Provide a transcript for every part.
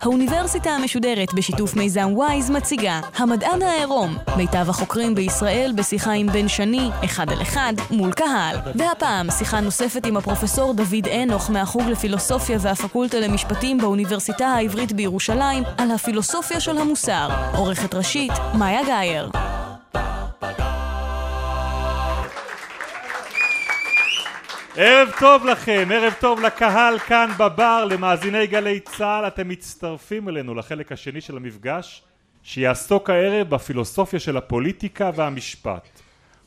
האוניברסיטה המשודרת בשיתוף מיזם וויז מציגה המדען העירום מיטב החוקרים בישראל בשיחה עם בן שני, אחד על אחד, מול קהל. והפעם שיחה נוספת עם הפרופסור דוד אנוך מהחוג לפילוסופיה והפקולטה למשפטים באוניברסיטה העברית בירושלים על הפילוסופיה של המוסר. עורכת ראשית, מאיה גאייר. ערב טוב לכם, ערב טוב לקהל כאן בבר, למאזיני גלי צה"ל, אתם מצטרפים אלינו לחלק השני של המפגש שיעסוק הערב בפילוסופיה של הפוליטיקה והמשפט.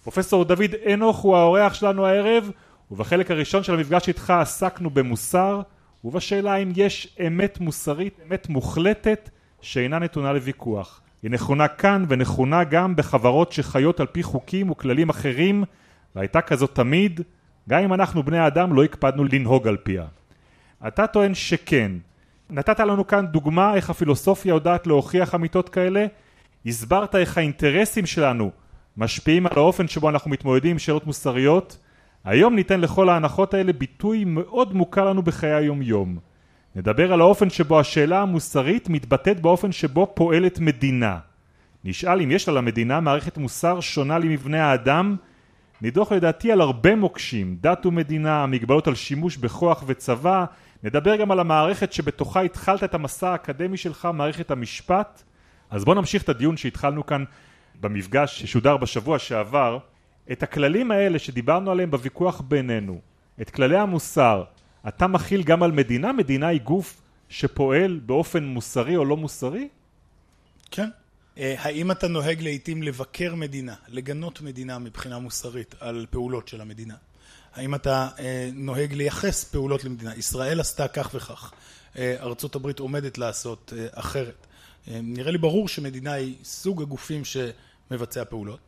פרופסור דוד אנוך הוא האורח שלנו הערב, ובחלק הראשון של המפגש איתך עסקנו במוסר, ובשאלה אם יש אמת מוסרית, אמת מוחלטת, שאינה נתונה לוויכוח. היא נכונה כאן ונכונה גם בחברות שחיות על פי חוקים וכללים אחרים, והייתה כזאת תמיד, גם אם אנחנו בני האדם לא הקפדנו לנהוג על פיה. אתה טוען שכן. נתת לנו כאן דוגמה איך הפילוסופיה יודעת להוכיח אמיתות כאלה, הסברת איך האינטרסים שלנו משפיעים על האופן שבו אנחנו מתמודדים עם שאלות מוסריות, היום ניתן לכל ההנחות האלה ביטוי מאוד מוכר לנו בחיי היום יום. נדבר על האופן שבו השאלה המוסרית מתבטאת באופן שבו פועלת מדינה. נשאל אם יש לה למדינה מערכת מוסר שונה למבנה האדם נדוח לדעתי על הרבה מוקשים, דת ומדינה, המגבלות על שימוש בכוח וצבא, נדבר גם על המערכת שבתוכה התחלת את המסע האקדמי שלך, מערכת המשפט. אז בוא נמשיך את הדיון שהתחלנו כאן במפגש ששודר בשבוע שעבר. את הכללים האלה שדיברנו עליהם בוויכוח בינינו, את כללי המוסר, אתה מכיל גם על מדינה? מדינה היא גוף שפועל באופן מוסרי או לא מוסרי? כן. אה, האם אתה נוהג לעיתים לבקר מדינה, לגנות מדינה מבחינה מוסרית על פעולות של המדינה? האם אתה אה, נוהג לייחס פעולות למדינה? ישראל עשתה כך וכך, אה, ארצות הברית עומדת לעשות אחרת. נראה לי ברור שמדינה היא סוג הגופים שמבצע פעולות.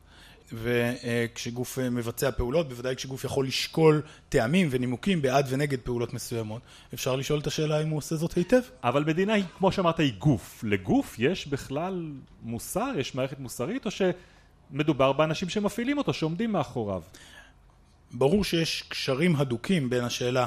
וכשגוף מבצע פעולות, בוודאי כשגוף יכול לשקול טעמים ונימוקים בעד ונגד פעולות מסוימות, אפשר לשאול את השאלה אם הוא עושה זאת היטב. אבל מדינה היא, כמו שאמרת, היא גוף. לגוף יש בכלל מוסר, יש מערכת מוסרית, או שמדובר באנשים שמפעילים אותו, שעומדים מאחוריו? ברור שיש קשרים הדוקים בין השאלה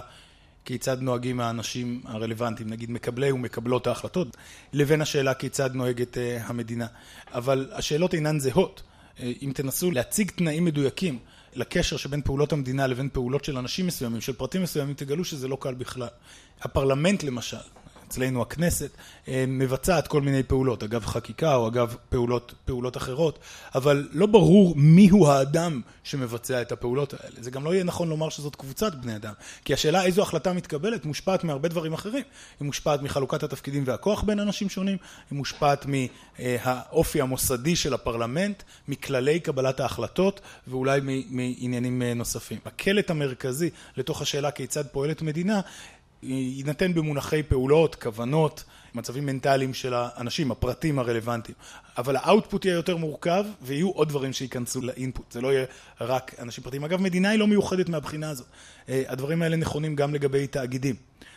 כיצד נוהגים האנשים הרלוונטיים, נגיד מקבלי ומקבלות ההחלטות, לבין השאלה כיצד נוהגת אה, המדינה. אבל השאלות אינן זהות. אם תנסו להציג תנאים מדויקים לקשר שבין פעולות המדינה לבין פעולות של אנשים מסוימים, של פרטים מסוימים, תגלו שזה לא קל בכלל. הפרלמנט למשל, אצלנו הכנסת אה, מבצעת כל מיני פעולות, אגב חקיקה או אגב פעולות, פעולות אחרות, אבל לא ברור מיהו האדם שמבצע את הפעולות האלה. זה גם לא יהיה נכון לומר שזאת קבוצת בני אדם, כי השאלה איזו החלטה מתקבלת מושפעת מהרבה דברים אחרים. היא מושפעת מחלוקת התפקידים והכוח בין אנשים שונים, היא מושפעת מהאופי המוסדי של הפרלמנט, מכללי קבלת ההחלטות ואולי מעניינים אה, נוספים. הקלט המרכזי לתוך השאלה כיצד פועלת מדינה יינתן במונחי פעולות, כוונות, מצבים מנטליים של האנשים, הפרטים הרלוונטיים. אבל ה output יהיה יותר מורכב, ויהיו עוד דברים שייכנסו ל input. זה לא יהיה רק אנשים פרטיים. אגב, מדינה היא לא מיוחדת מהבחינה הזאת. אה, הדברים האלה נכונים גם לגבי תאגידים.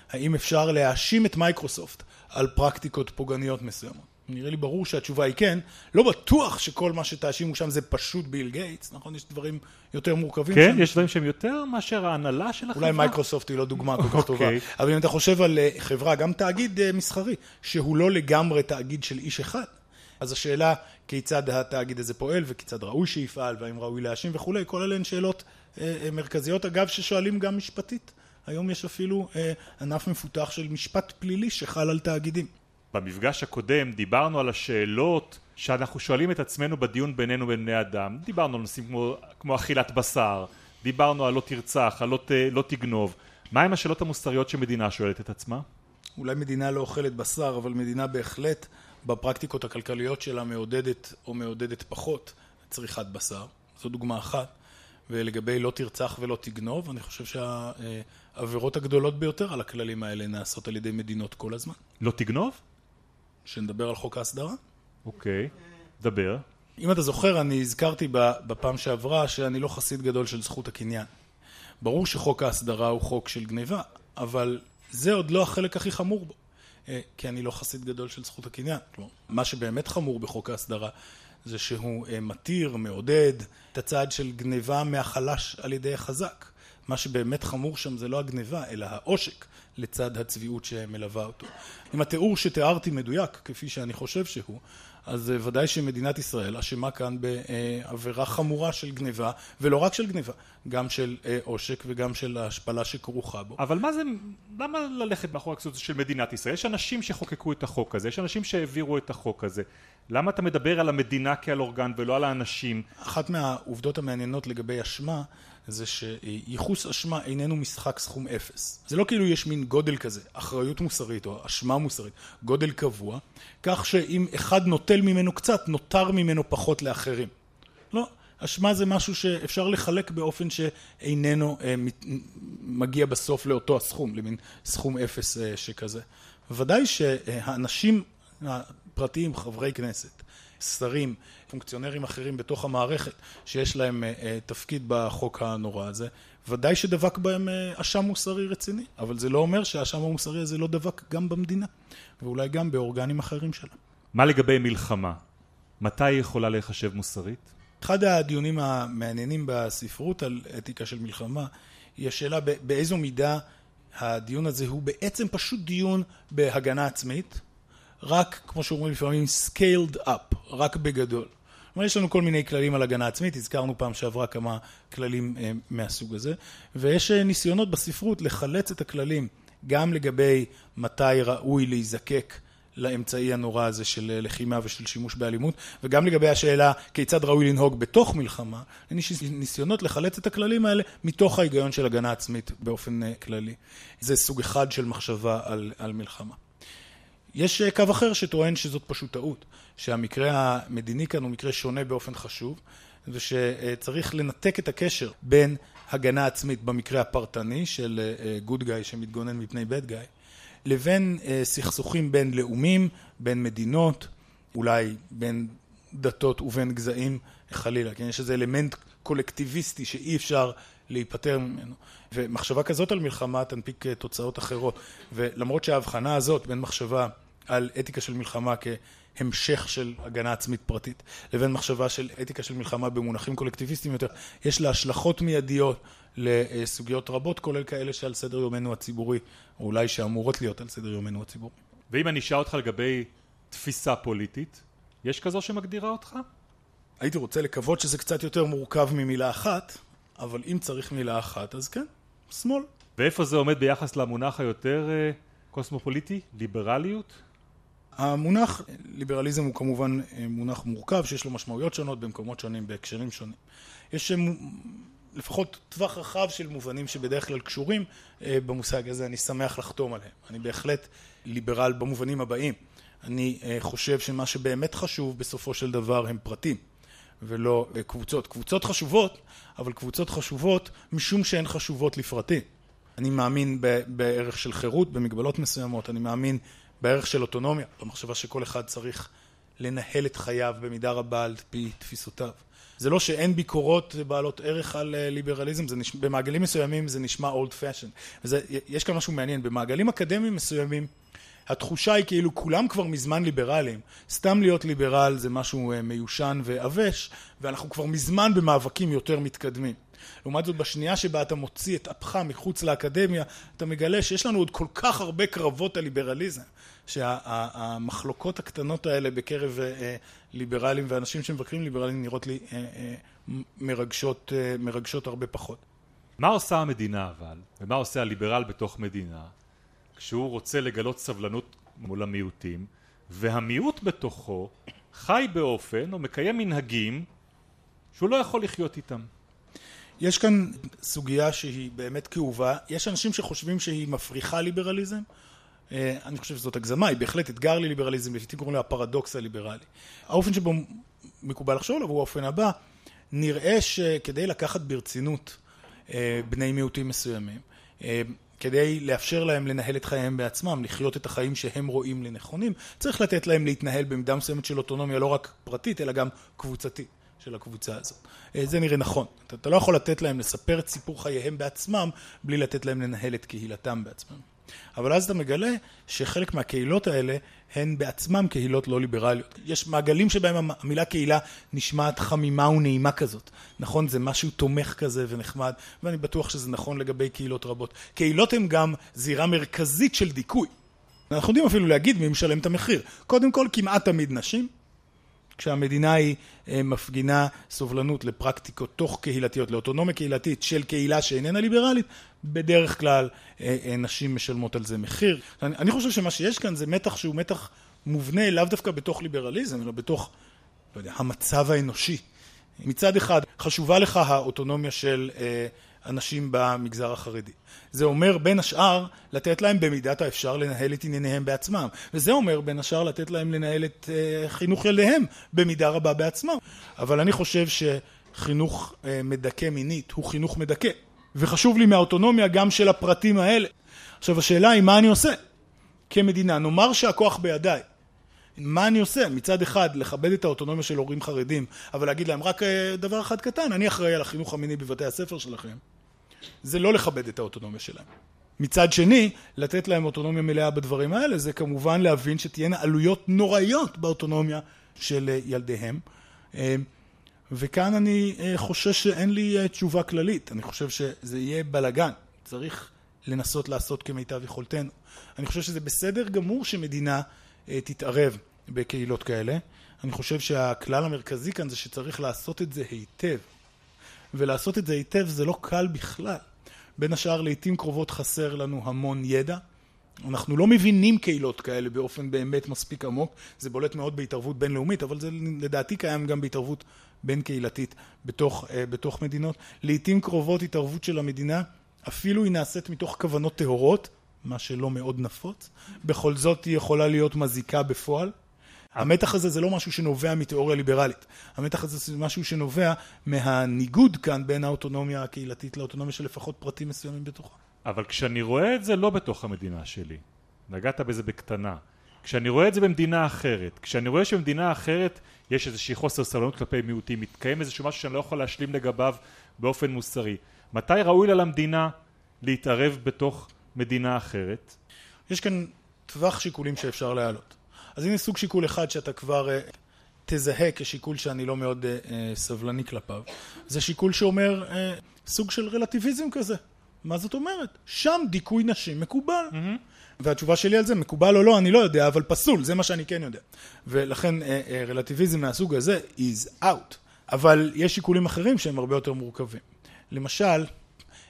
האם אפשר להאשים את מייקרוסופט על פרקטיקות פוגעניות מסוימות? נראה לי ברור שהתשובה היא כן. לא בטוח שכל מה שתאשימו שם זה פשוט ביל גייטס, נכון? יש דברים יותר מורכבים כן, שם. יש דברים שהם יותר מאשר ההנהלה של החברה. אולי מייקרוסופט היא לא דוגמה כל כך טובה. אוקיי. אבל אם אתה חושב על אה, חברה, גם תאגיד אה, מסחרי, שהוא לא לגמרי תאגיד של איש אחד, אז השאלה כיצד התאגיד הזה פועל וכיצד ראוי שיפעל והאם ראוי להאשים וכולי, כל אלה הן שאלות אה, מרכזיות, אגב, ששואלים גם משפטית. היום יש אפילו ענף מפותח של משפט פלילי שחל על תאגידים. במפגש הקודם דיברנו על השאלות שאנחנו שואלים את עצמנו בדיון בינינו ובין בני אדם. דיברנו על נושאים כמו, כמו אכילת בשר, דיברנו על לא תרצח, על לא, ת, לא תגנוב. מהם השאלות המוסריות שמדינה שואלת את עצמה? אולי מדינה לא אוכלת בשר, אבל מדינה בהחלט בפרקטיקות הכלכליות שלה מעודדת או מעודדת פחות צריכת בשר. זו דוגמה אחת. ולגבי לא תרצח ולא תגנוב, אני חושב שהעבירות הגדולות ביותר על הכללים האלה נעשות על ידי מדינות כל הזמן. לא תגנוב? שנדבר על חוק ההסדרה. אוקיי, דבר. אם אתה זוכר, אני הזכרתי בפעם שעברה שאני לא חסיד גדול של זכות הקניין. ברור שחוק ההסדרה הוא חוק של גניבה, אבל זה עוד לא החלק הכי חמור בו, אה, כי אני לא חסיד גדול של זכות הקניין. כלומר, מה שבאמת חמור בחוק ההסדרה זה שהוא אה, מתיר, מעודד את הצעד של גניבה מהחלש על ידי החזק. מה שבאמת חמור שם זה לא הגניבה, אלא העושק לצד הצביעות שמלווה אותו. אם התיאור שתיארתי מדויק, כפי שאני חושב שהוא, אז אה, ודאי שמדינת ישראל אשמה כאן בעבירה חמורה של גניבה, ולא רק של גניבה, גם של אה, עושק וגם של ההשפלה שכרוכה בו. אבל מה זה, למה ללכת מאחורי הכסות של מדינת ישראל? יש אנשים שחוקקו את החוק הזה, יש אנשים שהעבירו את החוק הזה. למה אתה מדבר על המדינה כעל אורגן ולא על האנשים? אחת מהעובדות המעניינות לגבי אשמה זה שייחוס אשמה איננו משחק סכום אפס. זה לא כאילו יש מין גודל כזה, אחריות מוסרית או אשמה מוסרית, גודל קבוע, כך שאם אחד נוטל ממנו קצת, נותר ממנו פחות לאחרים. לא, אשמה זה משהו שאפשר לחלק באופן שאיננו אה, מגיע בסוף לאותו הסכום, למין סכום אפס אה, שכזה. ודאי שהאנשים הפרטיים, חברי כנסת, שרים, פונקציונרים אחרים בתוך המערכת שיש להם אה, אה, תפקיד בחוק הנורא הזה, ודאי שדבק בהם אה, אשם מוסרי רציני, אבל זה לא אומר שהאשם המוסרי הזה לא דבק גם במדינה, ואולי גם באורגנים אחרים שלה. מה לגבי מלחמה? מתי היא יכולה להיחשב מוסרית? אחד הדיונים המעניינים בספרות על אתיקה של מלחמה היא השאלה באיזו מידה הדיון הזה הוא בעצם פשוט דיון בהגנה עצמית רק, כמו שאומרים לפעמים, scaled up, רק בגדול. כלומר, יש לנו כל מיני כללים על הגנה עצמית, הזכרנו פעם שעברה כמה כללים אה, מהסוג הזה, ויש אה, ניסיונות בספרות לחלץ את הכללים גם לגבי מתי ראוי להיזקק לאמצעי הנורא הזה של אה, לחימה ושל שימוש באלימות, וגם לגבי השאלה כיצד ראוי לנהוג בתוך מלחמה, יש ניסיונות לחלץ את הכללים האלה מתוך ההיגיון של הגנה עצמית באופן כללי. זה סוג אחד של מחשבה על, על מלחמה. יש אה, קו אחר שטוען שזאת פשוט טעות, שהמקרה המדיני כאן הוא מקרה שונה באופן חשוב, ושצריך לנתק את הקשר בין הגנה עצמית במקרה הפרטני של גוד גאי שמתגונן מפני בד גאי, לבין אה, סכסוכים בין לאומים, בין מדינות, אולי בין דתות ובין גזעים חלילה, כן? יש איזה אלמנט קולקטיביסטי שאי אפשר להיפטר ממנו. ומחשבה כזאת על מלחמה תנפיק אה, תוצאות אחרות. ולמרות שההבחנה הזאת בין מחשבה על אתיקה של מלחמה כהמשך של הגנה עצמית פרטית, לבין מחשבה של אתיקה של מלחמה במונחים קולקטיביסטיים יותר, יש לה השלכות מיידיות לסוגיות רבות, כולל כאלה שעל סדר יומנו הציבורי, או אולי שאמורות להיות על סדר יומנו הציבורי. ואם אני אשאל אותך לגבי תפיסה פוליטית, יש כזו שמגדירה אותך? הייתי רוצה לקוות שזה קצת יותר מורכב ממילה אחת, אבל אם צריך מילה אחת, אז כן, שמאל. ואיפה זה עומד ביחס למונח היותר אה, קוסמופוליטי? ליברליות? המונח ליברליזם הוא כמובן אה, מונח מורכב שיש לו משמעויות שונות במקומות שונים, בהקשרים שונים. יש אה, לפחות טווח רחב של מובנים שבדרך כלל קשורים אה, במושג הזה, אני שמח לחתום עליהם. אני בהחלט ליברל במובנים הבאים. אני חושב שמה שבאמת חשוב בסופו של דבר הם פרטים ולא קבוצות. קבוצות חשובות, אבל קבוצות חשובות משום שהן חשובות לפרטים. אני מאמין בערך של חירות במגבלות מסוימות, אני מאמין בערך של אוטונומיה, במחשבה שכל אחד צריך לנהל את חייו במידה רבה על פי תפיסותיו. זה לא שאין ביקורות בעלות ערך על אה, ליברליזם, זה. במעגלים מסוימים זה נשמע old fashion. יש כאן משהו מעניין, במעגלים אקדמיים מסוימים התחושה היא כאילו כולם כבר מזמן ליברליים. סתם להיות ליברל זה משהו אה, מיושן ועבש, ואנחנו כבר מזמן במאבקים יותר מתקדמים. לעומת זאת בשנייה שבה אתה מוציא את אפך מחוץ לאקדמיה, אתה מגלה שיש לנו עוד כל כך הרבה קרבות על ליברליזם, שהמחלוקות הקטנות האלה בקרב אה, אה, ליברלים ואנשים שמבקרים ליברלים נראות לי אה, מרגשות, מרגשות הרבה פחות. מה עושה המדינה אבל, ומה עושה הליברל בתוך מדינה, כשהוא רוצה לגלות סבלנות מול המיעוטים, והמיעוט בתוכו חי באופן או מקיים מנהגים שהוא לא יכול לחיות איתם. יש כאן סוגיה שהיא באמת כאובה, יש אנשים שחושבים שהיא מפריחה ליברליזם, אה, אני חושב שזאת הגזמה, היא בהחלט אתגר לליברליזם, לעיתים קוראים לה הפרדוקס הליברלי. האופן שבו מקובל לחשוב עליו הוא האופן הבא, נראה שכדי לקחת ברצינות אה, בני מיעוטים מסוימים, אה, כדי לאפשר להם לנהל את חייהם בעצמם, לחיות את החיים שהם רואים לנכונים, צריך לתת להם להתנהל במידה מסוימת של אוטונומיה לא רק פרטית אלא גם קבוצתית. של הקבוצה הזאת. זה נראה נכון. אתה לא יכול לתת להם לספר את סיפור חייהם בעצמם בלי לתת להם לנהל את קהילתם בעצמם. אבל אז אתה מגלה שחלק מהקהילות האלה הן בעצמם קהילות לא ליברליות. יש מעגלים שבהם המילה קהילה נשמעת חמימה ונעימה כזאת. נכון? זה משהו תומך כזה ונחמד, ואני בטוח שזה נכון לגבי קהילות רבות. קהילות הן גם זירה מרכזית של דיכוי. אנחנו יודעים אפילו להגיד מי משלם את המחיר. קודם כל, כמעט תמיד נשים. כשהמדינה היא אה, מפגינה סובלנות לפרקטיקות תוך קהילתיות, לאוטונומיה קהילתית של קהילה שאיננה ליברלית, בדרך כלל אה, אה, נשים משלמות על זה מחיר. אני חושב שמה שיש כאן זה מתח שהוא מתח מובנה לאו דווקא בתוך ליברליזם, אלא בתוך, לא יודע, המצב האנושי. מצד אחד, חשובה לך האוטונומיה של אנשים במגזר החרדי. זה אומר בין השאר לתת להם במידת האפשר לנהל את ענייניהם בעצמם. וזה אומר בין השאר לתת להם לנהל את uh, חינוך ילדיהם במידה רבה בעצמם. אבל אני חושב שחינוך uh, מדכא מינית הוא חינוך מדכא. וחשוב לי מהאוטונומיה גם של הפרטים האלה. עכשיו השאלה היא מה אני עושה כמדינה. נאמר שהכוח בידיי. מה אני עושה? מצד אחד, לכבד את האוטונומיה של הורים חרדים, אבל להגיד להם רק אה, דבר אחד קטן, אני אחראי על החינוך המיני בבתי הספר שלכם. זה לא לכבד את האוטונומיה שלהם. מצד שני, לתת להם אוטונומיה מלאה בדברים האלה, זה כמובן להבין שתהיינה עלויות נוראיות באוטונומיה של אה, ילדיהם. אה, וכאן אני חושש שאין לי תשובה כללית, אני חושב שזה יהיה בלאגן, צריך לנסות לעשות כמיטב יכולתנו. אני חושב שזה בסדר גמור שמדינה תתערב בקהילות כאלה. אני חושב שהכלל המרכזי כאן זה שצריך לעשות את זה היטב. ולעשות את זה היטב זה לא קל בכלל. בין השאר לעיתים קרובות חסר לנו המון ידע. אנחנו לא מבינים קהילות כאלה באופן באמת מספיק עמוק. זה בולט מאוד בהתערבות בינלאומית, אבל זה לדעתי קיים גם בהתערבות בין קהילתית בתוך, uh, בתוך מדינות. לעיתים קרובות התערבות של המדינה, אפילו היא נעשית מתוך כוונות טהורות, מה שלא מאוד נפוץ, בכל זאת היא יכולה להיות מזיקה בפועל. המתח הזה זה לא משהו שנובע מתיאוריה ליברלית, המתח הזה זה משהו שנובע מהניגוד כאן בין האוטונומיה הקהילתית לאוטונומיה של לפחות פרטים מסוימים בתוכה. אבל כשאני רואה את זה לא בתוך המדינה שלי, נגעת בזה בקטנה, כשאני רואה את זה במדינה אחרת, כשאני רואה שבמדינה אחרת יש איזושהי חוסר סבלנות כלפי מיעוטים, מתקיים איזשהו משהו שאני לא יכול להשלים לגביו באופן מוסרי, מתי ראוי לה למדינה להתערב בתוך מדינה אחרת? יש כאן טווח שיקולים שאפשר להעלות. אז הנה סוג שיקול אחד שאתה כבר uh, תזהה כשיקול שאני לא מאוד uh, סבלני כלפיו. זה שיקול שאומר סוג של רלטיביזם כזה. מה זאת אומרת? שם דיכוי נשים מקובל. Mm-hmm. והתשובה שלי על זה, מקובל או לא, אני לא יודע, אבל פסול, זה מה שאני כן יודע. ולכן רלטיביזם מהסוג הזה is out. אבל יש שיקולים אחרים שהם הרבה יותר מורכבים. למשל,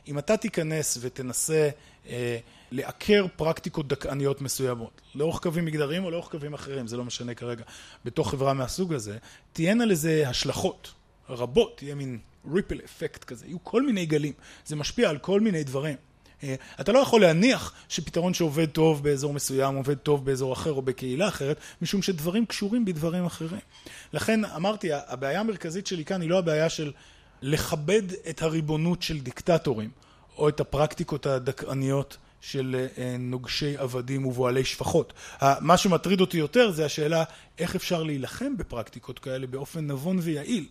אם אתה תיכנס ותנסה אה, לעקר פרקטיקות דכאניות מסוימות, לאורך קווים מגדריים או לאורך קווים אחרים, זה לא משנה כרגע, בתוך חברה מהסוג הזה, תהיינה לזה השלכות רבות, תהיה מין ריפל אפקט כזה, יהיו כל מיני גלים, זה משפיע על כל מיני דברים. אה, אתה לא יכול להניח שפתרון שעובד טוב באזור מסוים עובד טוב באזור אחר או בקהילה אחרת, משום שדברים קשורים בדברים אחרים. לכן אמרתי, הבעיה המרכזית שלי כאן היא לא הבעיה של לכבד את הריבונות של דיקטטורים, או את הפרקטיקות הדכאניות של אה, נוגשי עבדים ובועלי שפחות. מה שמטריד אותי יותר זה השאלה איך אפשר להילחם בפרקטיקות כאלה באופן נבון ויעיל.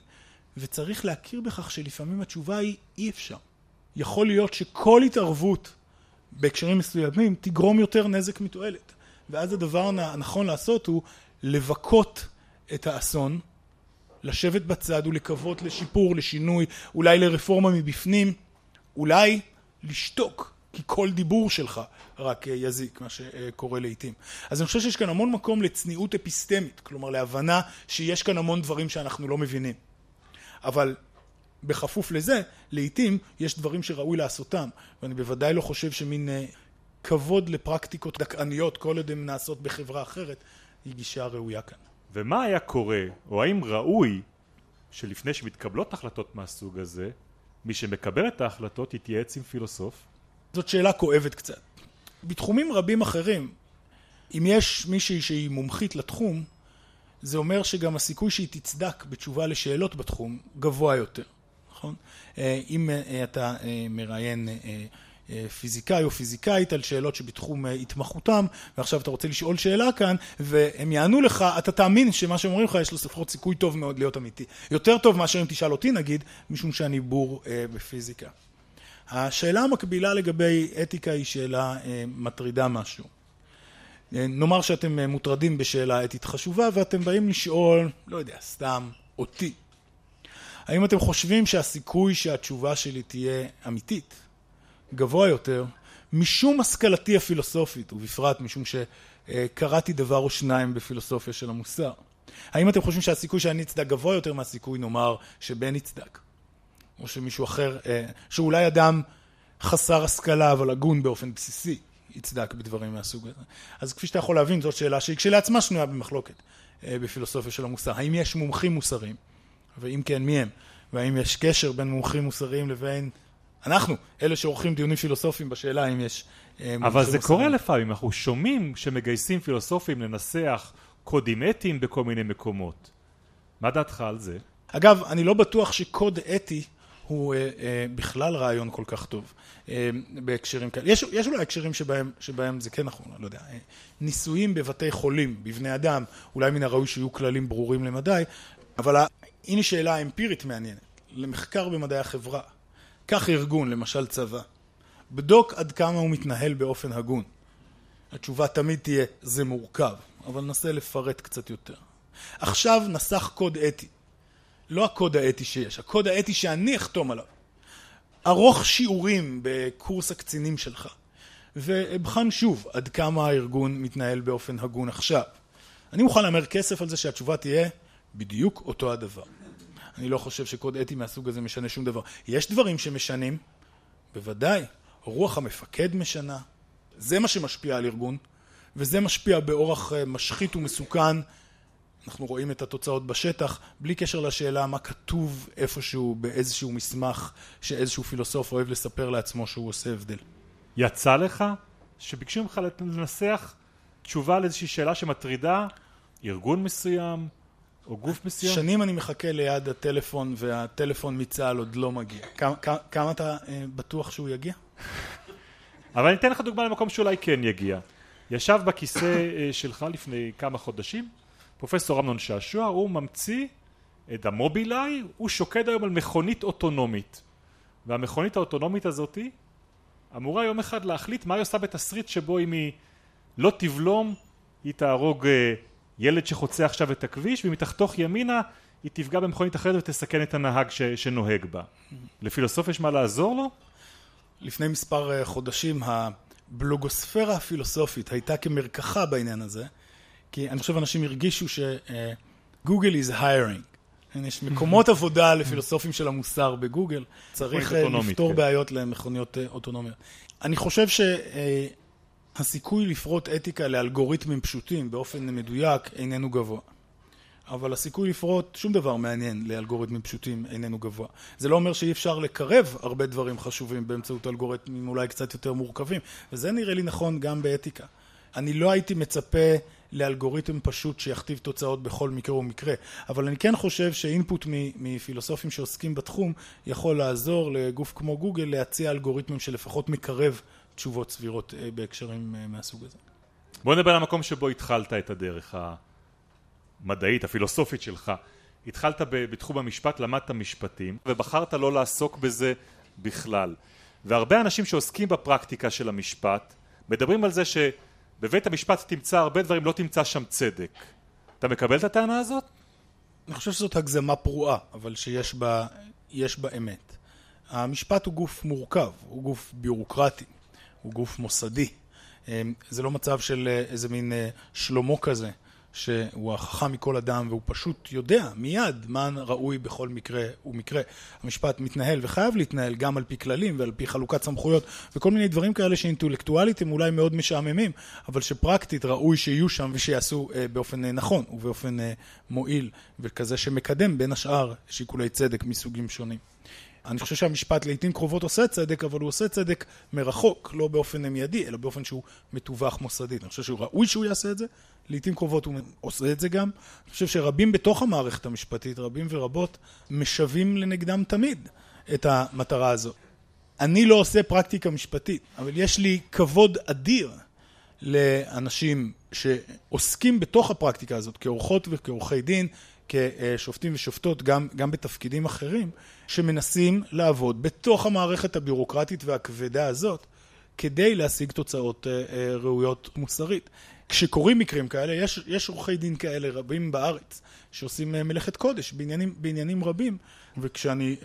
וצריך להכיר בכך שלפעמים התשובה היא אי אפשר. יכול להיות שכל התערבות בהקשרים מסוימים תגרום יותר נזק מתועלת. ואז הדבר הנכון לעשות הוא לבכות את האסון לשבת בצד ולקוות לשיפור, לשינוי, אולי לרפורמה מבפנים, אולי לשתוק, כי כל דיבור שלך רק אה, יזיק, מה שקורה לעיתים. אז אני חושב שיש כאן המון מקום לצניעות אפיסטמית, כלומר להבנה שיש כאן המון דברים שאנחנו לא מבינים. אבל בכפוף לזה, לעיתים יש דברים שראוי לעשותם, ואני בוודאי לא חושב שמין אה, כבוד לפרקטיקות דכאניות, כל עוד הן נעשות בחברה אחרת, היא גישה ראויה כאן. ומה היה קורה, או האם ראוי, שלפני שמתקבלות החלטות מהסוג הזה, מי שמקבל את ההחלטות יתייעץ עם פילוסוף? זאת שאלה כואבת קצת. בתחומים רבים אחרים, אם יש מישהי שהיא מומחית לתחום, זה אומר שגם הסיכוי שהיא תצדק בתשובה לשאלות בתחום גבוה יותר, נכון? אה, אם אה, אתה אה, מראיין פיזיקאי או פיזיקאית על שאלות שבתחום התמחותם, ועכשיו אתה רוצה לשאול שאלה כאן, והם יענו לך, אתה תאמין שמה שהם אומרים לך יש לו לפחות סיכוי טוב מאוד להיות אמיתי. יותר טוב מאשר אם תשאל אותי נגיד, משום שאני בור בפיזיקה. השאלה המקבילה לגבי אתיקה היא שאלה מטרידה משהו. נאמר שאתם מוטרדים בשאלה אתית חשובה ואתם באים לשאול, לא יודע, סתם, אותי. האם אתם חושבים שהסיכוי שהתשובה שלי תהיה אמיתית, גבוה יותר, משום השכלתי הפילוסופית, ובפרט משום שקראתי דבר או שניים בפילוסופיה של המוסר? האם אתם חושבים שהסיכוי שאני אצדק גבוה יותר מהסיכוי, נאמר, שבן יצדק? או שמישהו אחר, שאולי אדם חסר השכלה אבל הגון באופן בסיסי, יצדק בדברים מהסוג הזה. אז כפי שאתה יכול להבין, זאת שאלה שהיא כשלעצמה שנויה במחלוקת בפילוסופיה של המוסר. האם יש מומחים מוסריים? ואם כן, מי הם? והאם יש קשר בין מומחים מוסריים לבין אנחנו, אלה שעורכים דיונים פילוסופיים בשאלה אם יש מומחים מוסריים. אבל זה קורה לפעמים, אנחנו שומעים שמגייסים פילוסופים לנסח קודים אתיים בכל מיני מקומות. מה דעתך על זה? אגב, אני לא בטוח שקוד אתי הוא אה, אה, בכלל רעיון כל כך טוב אה, בהקשרים כאלה. יש, יש אולי הקשרים שבהם, שבהם זה כן נכון, אני לא יודע. אה, ניסויים בבתי חולים, בבני אדם, אולי מן הראוי שיהיו כללים ברורים למדי, אבל הנה שאלה אמפירית מעניינת, למחקר במדעי החברה. קח ארגון, למשל צבא, בדוק עד כמה הוא מתנהל באופן הגון. התשובה תמיד תהיה, זה מורכב, אבל ננסה לפרט קצת יותר. עכשיו נסח קוד אתי. לא הקוד האתי שיש, הקוד האתי שאני אחתום עליו. ערוך שיעורים בקורס הקצינים שלך, ואבחן שוב עד כמה הארגון מתנהל באופן הגון עכשיו. אני מוכן להמר כסף על זה שהתשובה תהיה בדיוק אותו הדבר. אני לא חושב שקוד אתי מהסוג הזה משנה שום דבר. יש דברים שמשנים, בוודאי, רוח המפקד משנה, זה מה שמשפיע על ארגון, וזה משפיע באורח משחית ומסוכן אנחנו רואים את התוצאות בשטח, בלי קשר לשאלה מה כתוב איפשהו באיזשהו מסמך שאיזשהו פילוסוף אוהב לספר לעצמו שהוא עושה הבדל. יצא לך שביקשו ממך לנסח תשובה לאיזושהי שאלה שמטרידה ארגון מסוים או גוף מסוים? שנים אני מחכה ליד הטלפון והטלפון מצה"ל עוד לא מגיע. כמה, כמה אתה אה, בטוח שהוא יגיע? אבל אני אתן לך דוגמה למקום שאולי כן יגיע. ישב בכיסא אה, שלך לפני כמה חודשים פרופסור אמנון שעשוע, הוא ממציא את המובילאיי, הוא שוקד היום על מכונית אוטונומית. והמכונית האוטונומית הזאתי אמורה יום אחד להחליט מה היא עושה בתסריט שבו אם היא לא תבלום, היא תהרוג אה, ילד שחוצה עכשיו את הכביש, ואם היא תחתוך ימינה, היא תפגע במכונית אחרת ותסכן את הנהג ש, שנוהג בה. לפילוסוף יש מה לעזור לו? לפני מספר אה, חודשים הבלוגוספירה הפילוסופית הייתה כמרקחה בעניין הזה. כי אני חושב אנשים הרגישו שגוגל uh, is hiring. יש מקומות עבודה לפילוסופים של המוסר בגוגל, צריך uh, לפתור כן. בעיות למכוניות uh, אוטונומיות. אני חושב שהסיכוי לפרוט אתיקה לאלגוריתמים פשוטים באופן מדויק איננו גבוה. אבל הסיכוי לפרוט שום דבר מעניין לאלגוריתמים פשוטים איננו גבוה. זה לא אומר שאי אפשר לקרב הרבה דברים חשובים באמצעות אלגוריתמים אולי קצת יותר מורכבים, וזה נראה לי נכון גם באתיקה. אני לא הייתי מצפה לאלגוריתם פשוט שיכתיב תוצאות בכל מקרה ומקרה, אבל אני כן חושב שאינפוט מפילוסופים שעוסקים בתחום יכול לעזור לגוף כמו גוגל להציע אלגוריתמים שלפחות מקרב תשובות סבירות אה, בהקשרים אה, מהסוג הזה. בוא נדבר על המקום שבו התחלת את הדרך המדעית, הפילוסופית שלך. התחלת בתחום המשפט, למדת משפטים, ובחרת לא לעסוק בזה בכלל. והרבה אנשים שעוסקים בפרקטיקה של המשפט מדברים על זה ש... בבית המשפט תמצא הרבה דברים, לא תמצא שם צדק. אתה מקבל את הטענה הזאת? אני חושב שזאת הגזמה פרועה, אבל שיש בה, בה אמת. המשפט הוא גוף מורכב, הוא גוף ביורוקרטי, הוא גוף מוסדי. אמ, זה לא מצב של אה, איזה מין אה, שלמה כזה, שהוא החכם מכל אדם והוא פשוט יודע מיד מה ראוי בכל מקרה ומקרה. המשפט מתנהל וחייב להתנהל גם על פי כללים ועל פי חלוקת סמכויות וכל מיני דברים כאלה שאינטלקטואלית הם אולי מאוד משעממים, אבל שפרקטית ראוי שיהיו שם ושיעשו אה, באופן אה, נכון ובאופן אה, מועיל וכזה שמקדם בין השאר שיקולי צדק מסוגים שונים. אני חושב שהמשפט לעיתים קרובות עושה צדק, אבל הוא עושה צדק מרחוק, לא באופן מיידי, אלא באופן שהוא מתווך מוסדית. אני חושב שהוא ראוי שהוא יעשה את זה, לעיתים קרובות הוא עושה את זה גם. אני חושב שרבים בתוך המערכת המשפטית, רבים ורבות, משווים לנגדם תמיד את המטרה הזו. אני לא עושה פרקטיקה משפטית, אבל יש לי כבוד אדיר לאנשים שעוסקים בתוך הפרקטיקה הזאת, כעורכות וכעורכי דין, כשופטים ושופטות, גם, גם בתפקידים אחרים, שמנסים לעבוד בתוך המערכת הבירוקרטית והכבדה הזאת, כדי להשיג תוצאות אה, אה, ראויות מוסרית. כשקורים מקרים כאלה, יש, יש עורכי דין כאלה רבים בארץ, שעושים אה, מלאכת קודש בעניינים, בעניינים רבים, וכשאני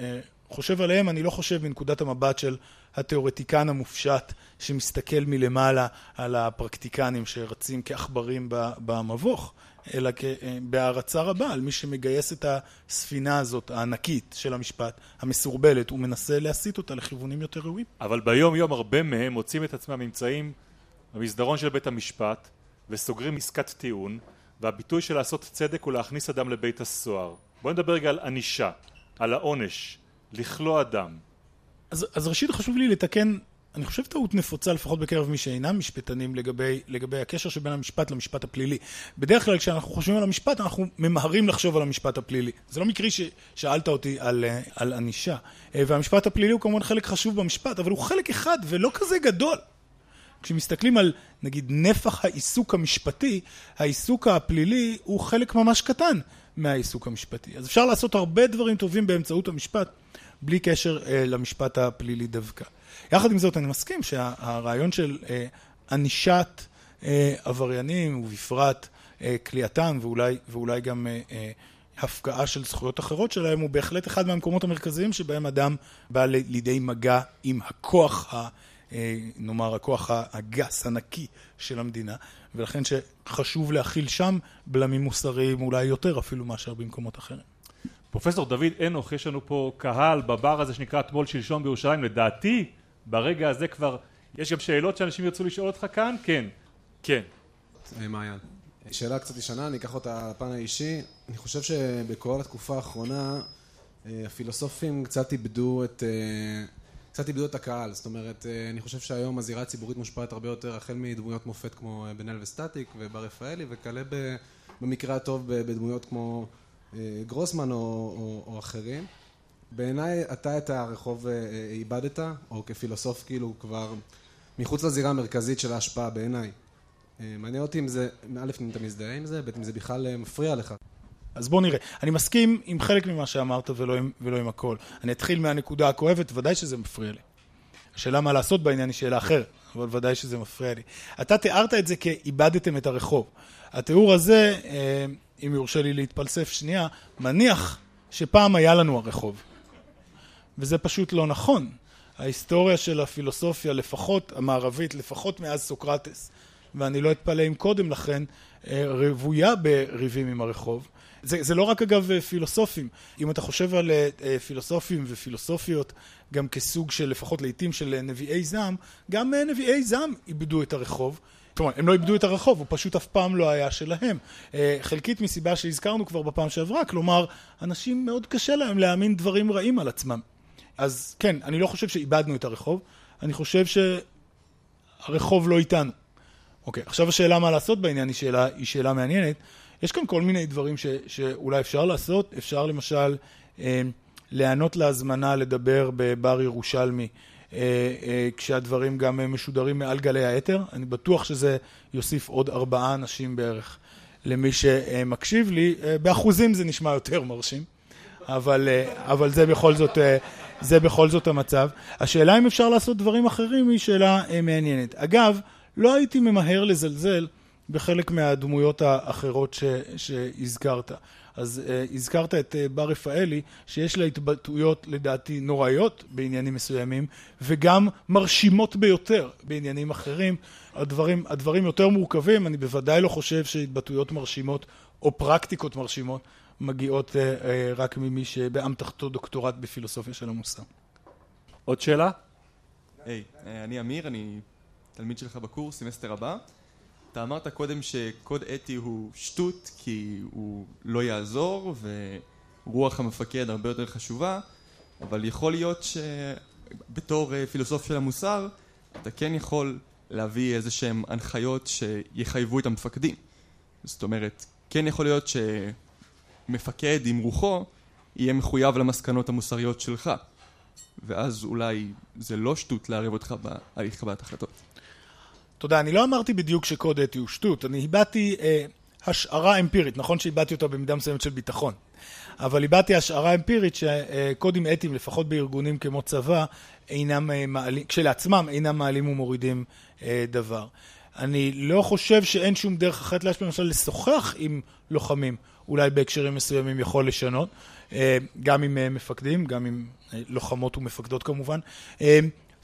חושב עליהם, אני לא חושב מנקודת המבט של התיאורטיקן המופשט שמסתכל מלמעלה על הפרקטיקנים שרצים כעכברים במבוך, אלא בהערצה רבה על מי שמגייס את הספינה הזאת, הענקית של המשפט, המסורבלת, ומנסה להסיט אותה לכיוונים יותר ראויים. אבל ביום יום הרבה מהם מוצאים את עצמם נמצאים במסדרון של בית המשפט וסוגרים עסקת טיעון, והביטוי של לעשות צדק הוא להכניס אדם לבית הסוהר. בואו נדבר רגע על ענישה, על העונש, לכלוא אדם. אז, אז ראשית חשוב לי לתקן אני חושב טעות נפוצה לפחות בקרב מי שאינם משפטנים לגבי, לגבי הקשר שבין המשפט למשפט הפלילי. בדרך כלל כשאנחנו חושבים על המשפט אנחנו ממהרים לחשוב על המשפט הפלילי. זה לא מקרי ששאלת אותי על, על ענישה. והמשפט הפלילי הוא כמובן חלק חשוב במשפט, אבל הוא חלק אחד ולא כזה גדול. כשמסתכלים על נגיד נפח העיסוק המשפטי, העיסוק הפלילי הוא חלק ממש קטן מהעיסוק המשפטי. אז אפשר לעשות הרבה דברים טובים באמצעות המשפט, בלי קשר אה, למשפט הפלילי דווקא. יחד עם זאת אני מסכים שהרעיון של אה, ענישת אה, עבריינים ובפרט אה, כליאתם ואולי, ואולי גם הפקעה של זכויות אחרות שלהם הוא בהחלט אחד מהמקומות המרכזיים שבהם אדם בא לידי מגע עם הכוח, ה, נאמר הכוח הגס, הנקי של המדינה ולכן שחשוב להכיל שם בלמים מוסריים אולי יותר אפילו מאשר במקומות אחרים. פרופסור דוד אנוך, יש לנו פה קהל בבר הזה שנקרא אתמול שלשום בירושלים, לדעתי ברגע הזה כבר, יש גם שאלות שאנשים ירצו לשאול אותך כאן? כן. כן. אה, מעיין. שאלה קצת ישנה, אני אקח אותה לפן האישי. אני חושב שבכל התקופה האחרונה אה, הפילוסופים קצת איבדו את... אה, קצת איבדו את הקהל, זאת אומרת, אני חושב שהיום הזירה הציבורית מושפעת הרבה יותר החל מדמויות מופת כמו בן אל וסטטיק ובר רפאלי וכלה במקרה הטוב בדמויות כמו גרוסמן או, או, או אחרים. בעיניי אתה את הרחוב אה, אה, איבדת, או כפילוסוף כאילו כבר מחוץ לזירה המרכזית של ההשפעה בעיניי. אה, מעניין אותי אם זה, א', אם אתה מזדהה עם זה, ב', אם זה בכלל מפריע לך. אז בוא נראה. אני מסכים עם חלק ממה שאמרת ולא עם, ולא עם הכל. אני אתחיל מהנקודה הכואבת, ודאי שזה מפריע לי. השאלה מה לעשות בעניין היא שאלה אחרת, אבל ודאי שזה מפריע לי. אתה תיארת את זה כאיבדתם את הרחוב. התיאור הזה, אם יורשה לי להתפלסף שנייה, מניח שפעם היה לנו הרחוב. וזה פשוט לא נכון. ההיסטוריה של הפילוסופיה, לפחות המערבית, לפחות מאז סוקרטס, ואני לא אתפלא אם קודם לכן, אה, רוויה בריבים עם הרחוב. זה, זה לא רק אגב פילוסופים, אם אתה חושב על אה, פילוסופים ופילוסופיות גם כסוג של לפחות לעיתים של נביאי זעם, גם אה, נביאי זעם איבדו את הרחוב. כלומר, הם לא איבדו את הרחוב, הוא פשוט אף פעם לא היה שלהם. חלקית מסיבה שהזכרנו כבר בפעם שעברה, כלומר, אנשים מאוד קשה להם להאמין דברים רעים על עצמם. אז כן, אני לא חושב שאיבדנו את הרחוב, אני חושב שהרחוב לא איתנו. אוקיי, עכשיו השאלה מה לעשות בעניין היא שאלה, היא שאלה מעניינת. יש כאן כל מיני דברים ש, שאולי אפשר לעשות, אפשר למשל אה, להיענות להזמנה לדבר בבר ירושלמי אה, אה, כשהדברים גם משודרים מעל גלי האתר, אני בטוח שזה יוסיף עוד ארבעה אנשים בערך למי שמקשיב לי, אה, באחוזים זה נשמע יותר מרשים. אבל, אה, אבל זה בכל זאת, אה, זה בכל זאת המצב. השאלה אם אפשר לעשות דברים אחרים היא שאלה אה, מעניינת. אגב, לא הייתי ממהר לזלזל בחלק מהדמויות האחרות ש, שהזכרת. אז uh, הזכרת את uh, בר רפאלי, שיש לה התבטאויות לדעתי נוראיות בעניינים מסוימים, וגם מרשימות ביותר בעניינים אחרים. הדברים, הדברים יותר מורכבים, אני בוודאי לא חושב שהתבטאויות מרשימות או פרקטיקות מרשימות מגיעות אה, אה, רק ממי שבאמתחתו דוקטורט בפילוסופיה של המוסר. עוד שאלה? היי, hey, אני אמיר, אני תלמיד שלך בקורס, סמסטר הבא. אתה אמרת קודם שקוד אתי הוא שטות כי הוא לא יעזור ורוח המפקד הרבה יותר חשובה, אבל יכול להיות שבתור פילוסוף של המוסר אתה כן יכול להביא איזה שהם הנחיות שיחייבו את המפקדים. זאת אומרת, כן יכול להיות ש... מפקד עם רוחו יהיה מחויב למסקנות המוסריות שלך ואז אולי זה לא שטות לערב אותך בהליך קבלת החלטות. תודה, אני לא אמרתי בדיוק שקוד אתי הוא שטות, אני הבעתי אה, השערה אמפירית, נכון שהבעתי אותה במידה מסוימת של ביטחון, אבל הבעתי השערה אמפירית שקודים אתיים, לפחות בארגונים כמו צבא, אינם אה, מעלים, כשלעצמם אינם מעלים ומורידים אה, דבר. אני לא חושב שאין שום דרך אחרת להשפיע, למשל לשוחח עם לוחמים, אולי בהקשרים מסוימים יכול לשנות, אה, גם עם אה, מפקדים, גם עם אה, לוחמות ומפקדות כמובן.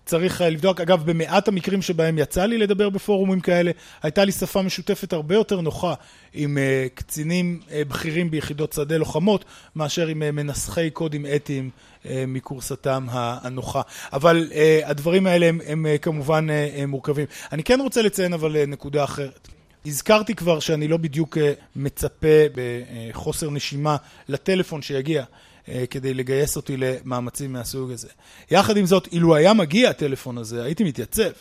צריך לבדוק, אגב במעט המקרים שבהם יצא לי לדבר בפורומים כאלה, הייתה לי שפה משותפת הרבה יותר נוחה עם קצינים בכירים ביחידות שדה לוחמות, מאשר עם מנסחי קודים אתיים מקורסתם הנוחה. אבל הדברים האלה הם, הם כמובן מורכבים. אני כן רוצה לציין אבל נקודה אחרת. הזכרתי כבר שאני לא בדיוק אה, מצפה בחוסר נשימה לטלפון שיגיע אה, כדי לגייס אותי למאמצים מהסוג הזה. יחד עם זאת, אילו היה מגיע הטלפון הזה, הייתי מתייצב.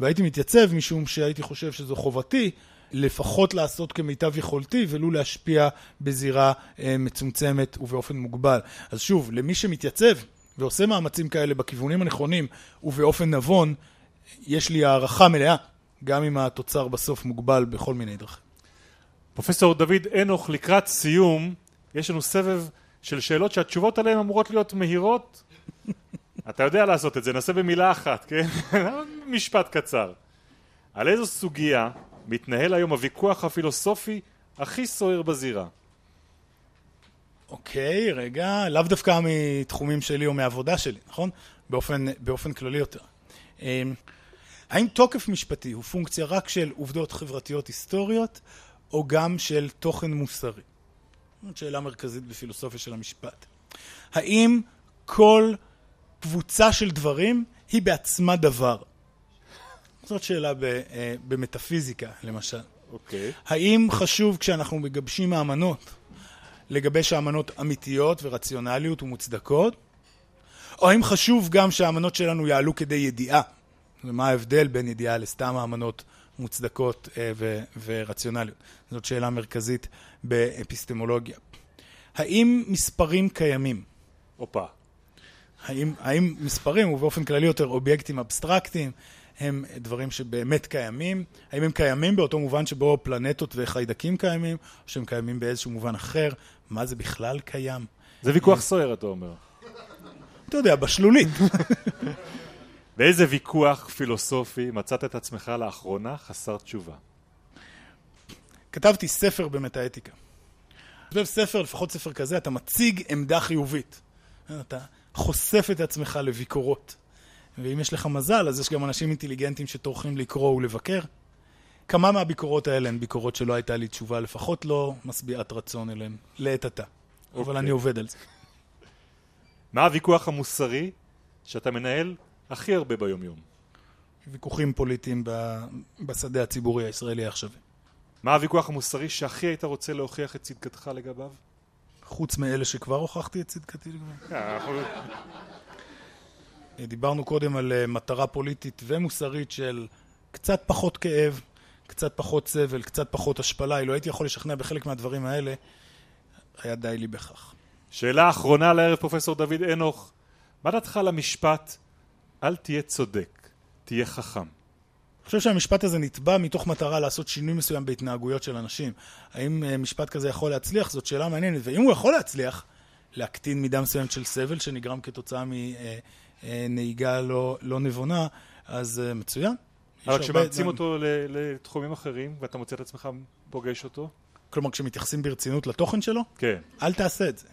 והייתי מתייצב משום שהייתי חושב שזו חובתי לפחות לעשות כמיטב יכולתי ולו להשפיע בזירה אה, מצומצמת ובאופן מוגבל. אז שוב, למי שמתייצב ועושה מאמצים כאלה בכיוונים הנכונים ובאופן נבון, יש לי הערכה מלאה גם אם התוצר בסוף מוגבל בכל מיני דרכים. פרופסור דוד אנוך, לקראת סיום, יש לנו סבב של שאלות שהתשובות עליהן אמורות להיות מהירות. אתה יודע לעשות את זה, נעשה במילה אחת, כן? משפט קצר. על איזו סוגיה מתנהל היום הוויכוח הפילוסופי הכי סוער בזירה? אוקיי, רגע, לאו דווקא מתחומים שלי או מעבודה שלי, נכון? באופן, באופן כללי יותר. אמ, האם תוקף משפטי הוא פונקציה רק של עובדות חברתיות היסטוריות, או גם של תוכן מוסרי? זאת שאלה מרכזית בפילוסופיה של המשפט. האם כל קבוצה של דברים היא בעצמה דבר? זאת שאלה אה, במטאפיזיקה, למשל. אוקיי. Okay. האם חשוב כשאנחנו מגבשים האמנות, לגבש האמנות אמיתיות ורציונליות ומוצדקות? או האם חשוב גם שהאמנות שלנו יעלו כדי ידיעה? ומה ההבדל בין ידיעה לסתם האמנות מוצדקות אה, ו- ורציונליות. זאת שאלה מרכזית באפיסטמולוגיה. האם מספרים קיימים? הופה. האם, האם מספרים, ובאופן כללי יותר אובייקטים אבסטרקטיים, הם דברים שבאמת קיימים? האם הם קיימים באותו מובן שבו פלנטות וחיידקים קיימים, או שהם קיימים באיזשהו מובן אחר? מה זה בכלל קיים? זה ויכוח סוער, אתה אומר. אתה יודע, בשלולית. באיזה ויכוח פילוסופי מצאת את עצמך לאחרונה חסר תשובה? כתבתי ספר במטאטיקה. כותב ספר, לפחות ספר כזה, אתה מציג עמדה חיובית. אתה חושף את עצמך לביקורות. ואם יש לך מזל, אז יש גם אנשים אינטליגנטים שטורחים לקרוא ולבקר. כמה מהביקורות האלה הן ביקורות שלא הייתה לי תשובה, לפחות לא משביעת רצון אליהן, לעת עתה. Okay. אבל אוקיי. אני עובד על זה. מה הוויכוח המוסרי שאתה מנהל הכי הרבה ביומיום. ויכוחים פוליטיים בשדה הציבורי הישראלי העכשווי. מה הוויכוח המוסרי שהכי היית רוצה להוכיח את צדקתך לגביו? חוץ מאלה שכבר הוכחתי את צדקתי לגביו? אה, דיברנו קודם על אה, מטרה פוליטית ומוסרית של קצת פחות כאב, קצת פחות סבל, קצת פחות השפלה. אילו הייתי יכול לשכנע בחלק מהדברים האלה, היה די לי בכך. שאלה אחרונה לערב פרופסור דוד אנוך, מה דעתך על המשפט אל תהיה צודק, תהיה חכם. אני חושב שהמשפט הזה נתבע מתוך מטרה לעשות שינוי מסוים בהתנהגויות של אנשים. האם אה, משפט כזה יכול להצליח? זאת שאלה מעניינת. ואם הוא יכול להצליח, להקטין מידה מסוימת של סבל שנגרם כתוצאה מנהיגה אה, אה, לא, לא נבונה, אז מצוין. אבל כשמאמצים אותו לתחומים אחרים, ואתה מוצא את עצמך פוגש אותו? כלומר, כשמתייחסים ברצינות לתוכן שלו? כן. אל תעשה את זה.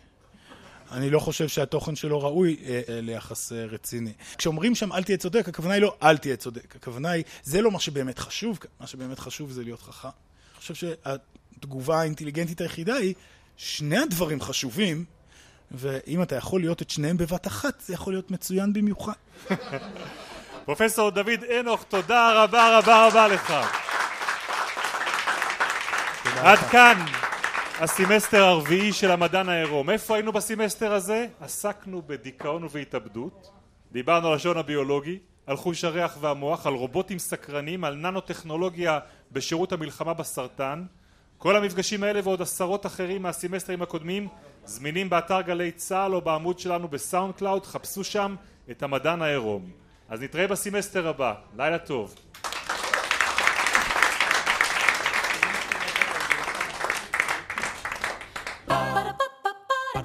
אני לא חושב שהתוכן שלו ראוי אה, אה, ליחס אה, רציני. כשאומרים שם אל תהיה צודק, הכוונה היא לא אל תהיה צודק. הכוונה היא, זה לא מה שבאמת חשוב, מה שבאמת חשוב זה להיות חכם. אני חושב שהתגובה האינטליגנטית היחידה היא, שני הדברים חשובים, ואם אתה יכול להיות את שניהם בבת אחת, זה יכול להיות מצוין במיוחד. פרופסור דוד אנוך, תודה רבה רבה רבה לך. עד כאן. הסמסטר הרביעי של המדען העירום. איפה היינו בסמסטר הזה? עסקנו בדיכאון ובהתאבדות. דיברנו על השעון הביולוגי, על חוש הריח והמוח, על רובוטים סקרנים, על ננו-טכנולוגיה בשירות המלחמה בסרטן. כל המפגשים האלה ועוד עשרות אחרים מהסמסטרים הקודמים זמינים באתר גלי צה"ל או בעמוד שלנו ב SoundCloud, חפשו שם את המדען העירום. אז נתראה בסמסטר הבא, לילה טוב.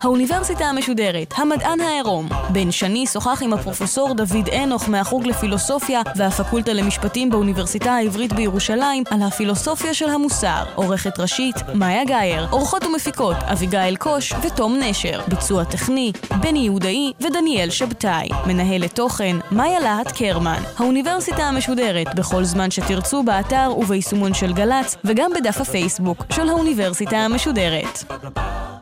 האוניברסיטה המשודרת, המדען העירום. בן שני שוחח עם הפרופסור דוד אנוך מהחוג לפילוסופיה והפקולטה למשפטים באוניברסיטה העברית בירושלים על הפילוסופיה של המוסר. עורכת ראשית, מאיה גאייר. עורכות ומפיקות, אביגיל קוש ותום נשר. ביצוע טכני, בני יהודאי ודניאל שבתאי. מנהלת תוכן, מאיה להט קרמן. האוניברסיטה המשודרת, בכל זמן שתרצו באתר וביישומון של גל"צ, וגם בדף הפייסבוק של האוניברסיטה המשודרת. Bye.